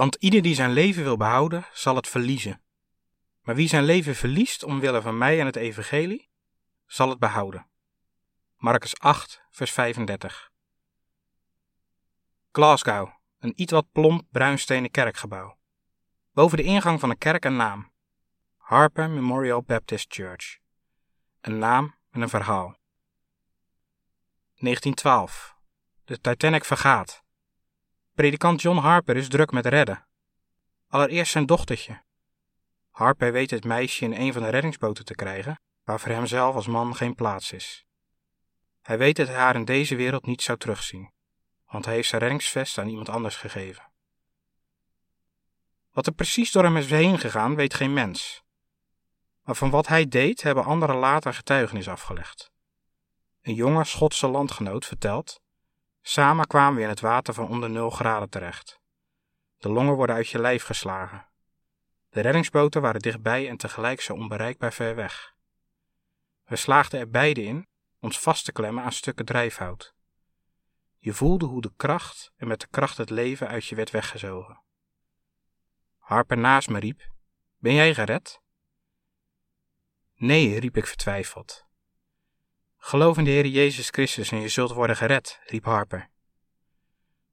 Want ieder die zijn leven wil behouden, zal het verliezen. Maar wie zijn leven verliest omwille van mij en het evangelie, zal het behouden. Marcus 8, vers 35. Glasgow, een iets wat plomp bruinstenen kerkgebouw. Boven de ingang van de kerk een naam. Harper Memorial Baptist Church. Een naam en een verhaal. 1912. De Titanic vergaat. Predikant John Harper is druk met redden. Allereerst zijn dochtertje. Harper weet het meisje in een van de reddingsboten te krijgen, waar voor hemzelf als man geen plaats is. Hij weet dat hij haar in deze wereld niet zou terugzien, want hij heeft zijn reddingsvest aan iemand anders gegeven. Wat er precies door hem is heen gegaan, weet geen mens. Maar van wat hij deed, hebben anderen later getuigenis afgelegd. Een jonge Schotse landgenoot vertelt Samen kwamen we in het water van onder 0 graden terecht. De longen worden uit je lijf geslagen. De reddingsboten waren dichtbij en tegelijk zo onbereikbaar ver weg. We slaagden er beide in ons vast te klemmen aan stukken drijfhout. Je voelde hoe de kracht en met de kracht het leven uit je werd weggezogen. Harper naast me riep: Ben jij gered? Nee, riep ik vertwijfeld. Geloof in de Heer Jezus Christus en je zult worden gered, riep Harper.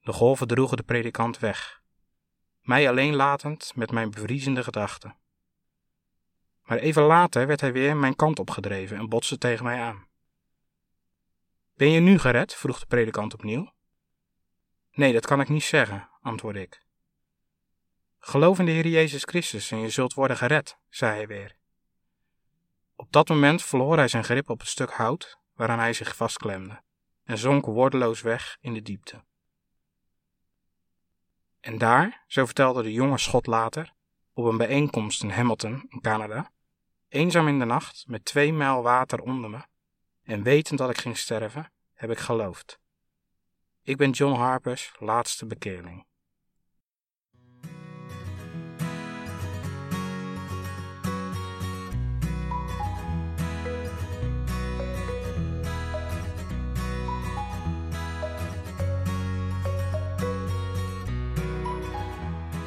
De golven droegen de predikant weg, mij alleen latend met mijn bevriezende gedachten. Maar even later werd hij weer mijn kant opgedreven en botste tegen mij aan. Ben je nu gered? vroeg de predikant opnieuw. Nee, dat kan ik niet zeggen, antwoordde ik. Geloof in de Heer Jezus Christus en je zult worden gered, zei hij weer. Op dat moment verloor hij zijn grip op het stuk hout waaraan hij zich vastklemde en zonk woordeloos weg in de diepte. En daar, zo vertelde de jonge Schot later, op een bijeenkomst in Hamilton, in Canada, eenzaam in de nacht met twee mijl water onder me, en wetend dat ik ging sterven, heb ik geloofd. Ik ben John Harper's laatste bekeerling.